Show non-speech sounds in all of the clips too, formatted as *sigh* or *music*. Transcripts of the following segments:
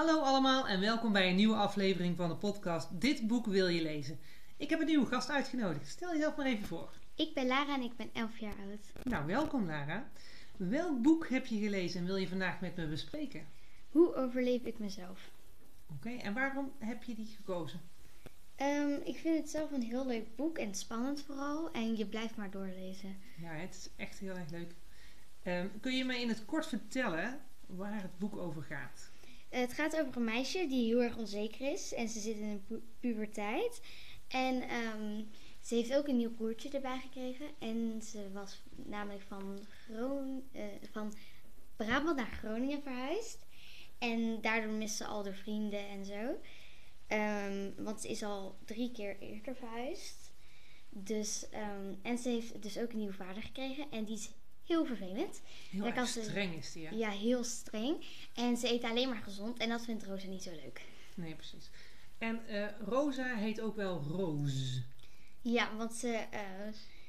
Hallo allemaal en welkom bij een nieuwe aflevering van de podcast Dit boek wil je lezen. Ik heb een nieuwe gast uitgenodigd. Stel jezelf maar even voor. Ik ben Lara en ik ben 11 jaar oud. Nou, welkom Lara. Welk boek heb je gelezen en wil je vandaag met me bespreken? Hoe overleef ik mezelf? Oké, en waarom heb je die gekozen? Ehm, ik vind het zelf een heel leuk boek en spannend vooral. En je blijft maar doorlezen. Ja, het is echt heel erg leuk. Ehm, kun je me in het kort vertellen waar het boek over gaat? Het gaat over een meisje die heel erg onzeker is. En ze zit in een pu- puberteit. En ehm, ze heeft ook een nieuw broertje erbij gekregen. En ze was namelijk van, eh, van Brabant naar Groningen verhuisd. En daardoor mist ze al haar vrienden en zo. Ehm, want ze is al drie keer eerder verhuisd. Dus, ehm, en ze heeft dus ook een nieuwe vader gekregen. En die is heel vervelend. Heel kan ze- streng is die, ja? Ja, heel streng. En ze eet alleen maar gezond. En dat vindt Rosa niet zo leuk. Nee, precies. En eh, Rosa heet ook wel Roos. Ja, want ze, eh,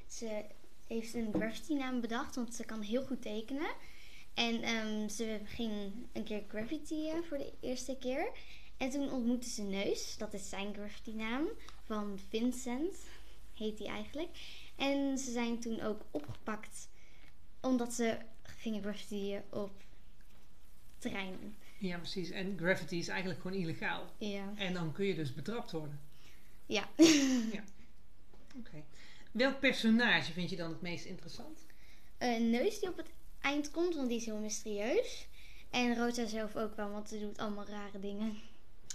ze heeft een graffiti naam bedacht. Want ze kan heel goed tekenen. En ehm, ze ging een keer graffitiën voor de eerste keer. En toen ontmoette ze Neus. Dat is zijn graffiti naam. Van Vincent heet hij eigenlijk. En ze zijn toen ook opgepakt. Omdat ze gingen graffitiën op terreinen. Ja, precies. En graffiti is eigenlijk gewoon illegaal. Ja. En dan kun je dus betrapt worden. Ja. Oké. Welk personage vind je dan het meest interessant? Een neus die op het eind komt, want die is heel mysterieus. En Rosa zelf ook wel, want ze doet allemaal rare dingen.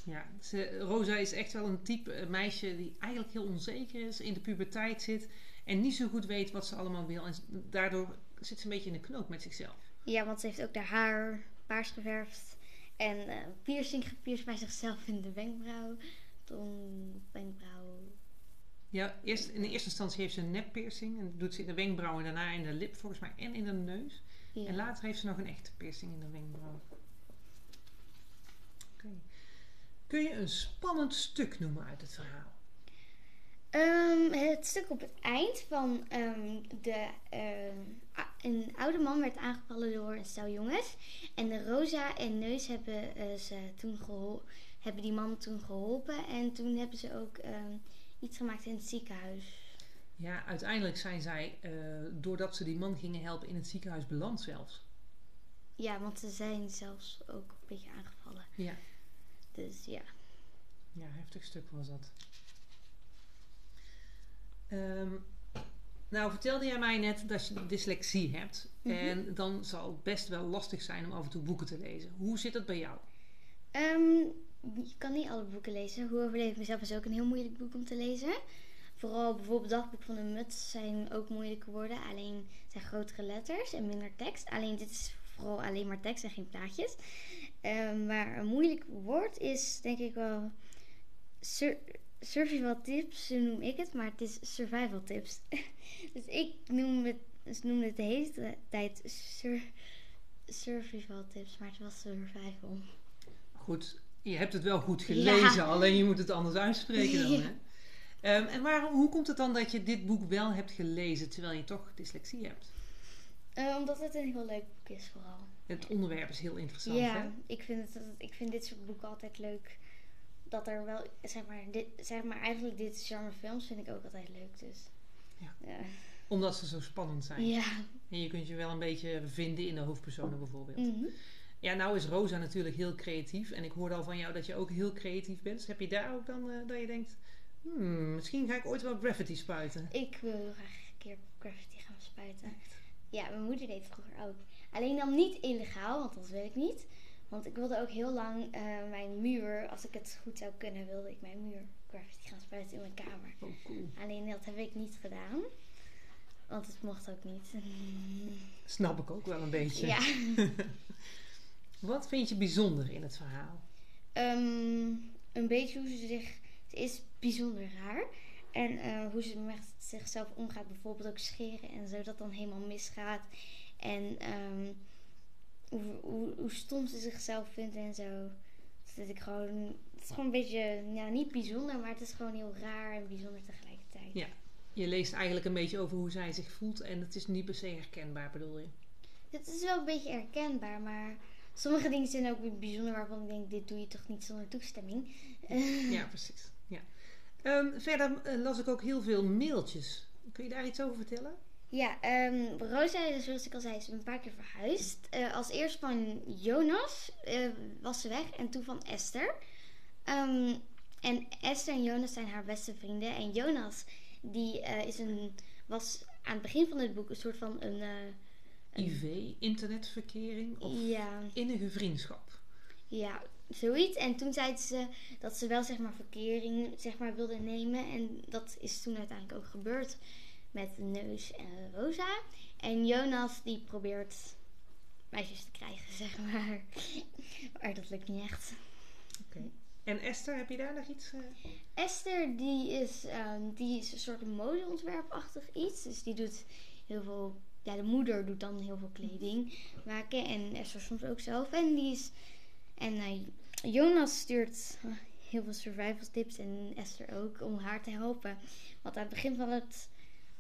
Ja, ze, Rosa is echt wel een type meisje die eigenlijk heel onzeker is, in de puberteit zit en niet zo goed weet wat ze allemaal wil. En daardoor zit ze een beetje in de knoop met zichzelf. Ja, want ze heeft ook haar haar paars geverfd. En eh piercing gepierst bij zichzelf in de wenkbrauw. Toen wenkbrauw. Ja, eerst, in de eerste instantie heeft ze een neppiercing en doet ze in de wenkbrauw en daarna in de lip volgens mij en in de neus. Ja. En later heeft ze nog een echte piercing in de wenkbrauw. Kun je een spannend stuk noemen uit het verhaal? Ehm, het stuk op het eind van ehm, de, ehm, een oude man werd aangevallen door een stel jongens. En de Rosa en Neus hebben, eh, ze toen hebben die man toen geholpen. En toen hebben ze ook iets gemaakt in het ziekenhuis. Ja, uiteindelijk zijn zij, eh, doordat ze die man gingen helpen, in het ziekenhuis beland zelfs. Ja, want ze zijn zelfs ook een beetje aangevallen. Ja. Dus ja. Ja, heftig stuk was dat. Ehm, nou, vertelde jij mij net dat je dyslexie hebt. Mhm. En dan zal het best wel lastig zijn om af en toe boeken te lezen. Hoe zit dat bij jou? Ehm, je kan niet alle boeken lezen. Hoe overleef ik mezelf is ook een heel moeilijk boek om te lezen. Vooral bijvoorbeeld Dagboek van de Muts zijn ook moeilijke woorden. Alleen het zijn grotere letters en minder tekst. Alleen dit is vooral alleen maar tekst en geen plaatjes. Ehm, maar een moeilijk woord is denk ik wel sur- survival tips, zo noem ik het. Maar het is survival tips. *laughs* dus ik noem het, dus noem het de hele tijd sur- survival tips. Maar het was survival. Goed, je hebt het wel goed gelezen, Ja. alleen je moet het anders uitspreken dan. *laughs* Hè? Ehm, en waarom, hoe komt het dan dat je dit boek wel hebt gelezen terwijl je toch dyslexie hebt? Eh, omdat het een heel leuk boek is vooral. Het onderwerp is heel interessant. ja, Hè? ik vind, het, ik vind dit soort boeken altijd leuk. Dat er wel, zeg maar, dit, zeg maar eigenlijk dit genre films vind ik ook altijd leuk. Dus. Ja. Ja. Omdat ze zo spannend zijn. Ja. En je kunt je wel een beetje vinden in de hoofdpersonen bijvoorbeeld. Mhm. Ja, nou is Rosa natuurlijk heel creatief. En ik hoorde al van jou dat je ook heel creatief bent. Dus heb je daar ook dan eh, dat je denkt... Hmm, misschien ga ik ooit wel graffiti spuiten. Ik wil heel graag een keer graffiti gaan spuiten. Ja, mijn moeder deed het vroeger ook. Alleen dan niet illegaal, want dat wil ik niet. Want ik wilde ook heel lang eh, mijn muur, als ik het goed zou kunnen, wilde ik mijn muur graffiti gaan spuiten in mijn kamer. Oh, cool. Alleen dat heb ik niet gedaan. Want het mocht ook niet. *laughs* Snap ik ook wel een beetje. Ja. *laughs* Wat vind je bijzonder in het verhaal? Ehm, een beetje hoe ze zich. Ze is bijzonder raar. En eh, hoe ze met zichzelf omgaat, bijvoorbeeld ook scheren en zo, dat dan helemaal misgaat. En ehm, hoe, hoe, hoe stom ze zichzelf vindt en zo. Dat ik gewoon. Het is gewoon een beetje. Nou, niet bijzonder, maar het is gewoon heel raar en bijzonder tegelijkertijd. Ja. Je leest eigenlijk een beetje over hoe zij zich voelt. En het is niet per se herkenbaar, bedoel je? Het is wel een beetje herkenbaar, maar sommige dingen zijn ook bijzonder waarvan ik denk, dit doe je toch niet zonder toestemming. *laughs* Ja, precies. Ja. Ehm, verder eh, las ik ook heel veel mailtjes. Kun je daar iets over vertellen? Ja, ehm Rosa, zoals ik al zei, is een paar keer verhuisd. Eh, als eerst van Jonas eh, was ze weg en toen van Esther. Ehm, en Esther en Jonas zijn haar beste vrienden. En Jonas, die eh, is een, was aan het begin van het boek een soort van een... een- IV, internetverkering of ja, innige vriendschap. ja, zoiets. En toen zei ze dat ze wel zeg maar verkering zeg maar, wilde nemen. En dat is toen uiteindelijk ook gebeurd met Neus en Rosa. En Jonas die probeert meisjes te krijgen, *laughs* zeg maar. Maar dat lukt niet echt. Oké. En Esther, heb je daar nog iets? eh? Esther die is, ehm, die is een soort modeontwerpachtig iets. Dus die doet heel veel... Ja, de moeder doet dan heel veel kleding maken. En Esther soms ook zelf. En die is... En eh, Jonas stuurt eh, heel veel survival tips. En Esther ook. Om haar te helpen. Want aan het begin van het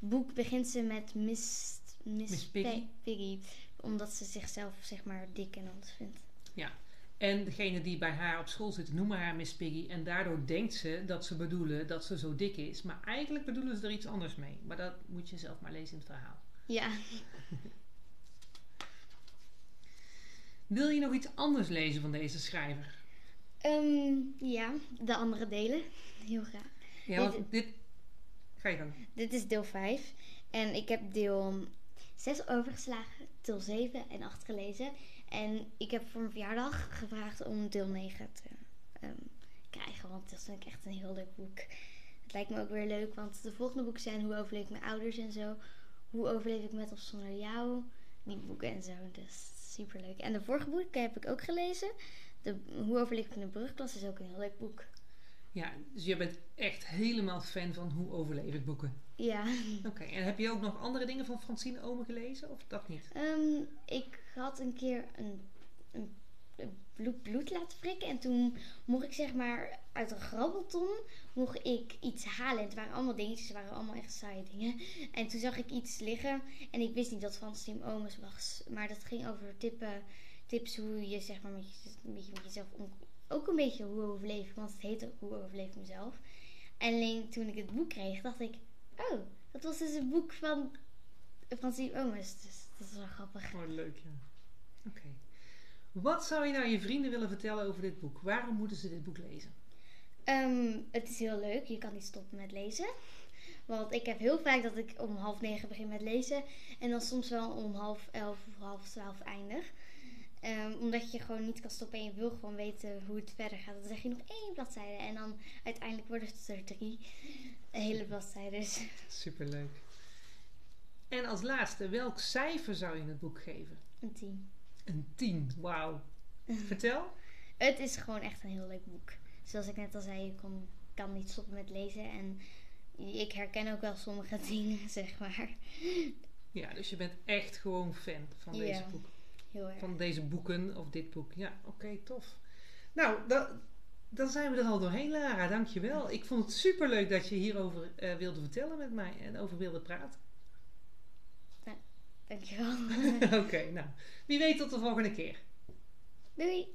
boek begint ze met Miss... Miss, Miss Piggy. Piggy. Omdat ze zichzelf zeg maar dik en anders vindt. En degene die bij haar op school zit, noemen haar Miss Piggy. En daardoor denkt ze dat ze bedoelen dat ze zo dik is. Maar eigenlijk bedoelen ze er iets anders mee. Maar dat moet je zelf maar lezen in het verhaal. Ja. *laughs* Wil je nog iets anders lezen van deze schrijver? Ehm, ja, de andere delen. Heel graag. Ja, want dit... Dit is deel 5. En ik heb deel 6 overgeslagen, deel 7 en 8 gelezen. En ik heb voor mijn verjaardag gevraagd om deel 9 te ehm, krijgen. Want dat vind ik echt een heel leuk boek. Het lijkt me ook weer leuk, want de volgende boeken zijn Hoe overleef ik mijn ouders en zo. Hoe overleef ik met of zonder jou. Die boeken en zo. Dus super leuk. En de vorige boeken heb ik ook gelezen. De, Hoe overleef ik in de brugklas is ook een heel leuk boek. Ja, dus je bent echt helemaal fan van hoe overleef ik boeken. Ja. *laughs* Oké, en heb je ook nog andere dingen van Francine Omen gelezen? Of dat niet? Ehm, ik had een keer een, een, een bloed, bloed laten prikken. En toen mocht ik zeg maar uit een grabbelton mocht ik iets halen. En het waren allemaal dingetjes, het waren allemaal echt saaie dingen. En toen zag ik iets liggen. En ik wist niet dat Steam Omes was. Maar dat ging over tippen, tips hoe je zeg maar met, je, een beetje met jezelf om... Ook een beetje hoe overleef ik, want het heet ook hoe overleef ik mezelf. En alleen toen ik het boek kreeg, dacht ik... Oh, dat was dus een boek van, van Steam Omes. Dus dat is wel grappig. Oh, leuk, ja. Oké. Wat zou je nou je vrienden willen vertellen over dit boek? Waarom moeten ze dit boek lezen? Ehm, het is heel leuk. Je kan niet stoppen met lezen. Want ik heb heel vaak dat ik om half negen begin met lezen. En dan soms wel om half elf of half twaalf eindig. Ehm, omdat je gewoon niet kan stoppen en je wil gewoon weten hoe het verder gaat. Dan zeg je nog één bladzijde. En dan uiteindelijk worden het er drie hele bladzijden. Superleuk. En als laatste, welk cijfer zou je het boek geven? Een tien. Een 10. Wauw. *laughs* Vertel. Het is gewoon echt een heel leuk boek. Zoals ik net al zei, je kon, kan niet stoppen met lezen. En ik herken ook wel sommige *laughs* dingen, zeg maar. Ja, dus je bent echt gewoon fan van deze boek. Heel erg. Van deze boeken of dit boek. Ja, oké, tof. Nou, da- dan zijn we er al doorheen, Lara. Dankjewel. Ik vond het superleuk dat je hierover eh, wilde vertellen met mij en over wilde praten. Dankjewel. *laughs* oké, nou. Wie weet tot de volgende keer. Doei!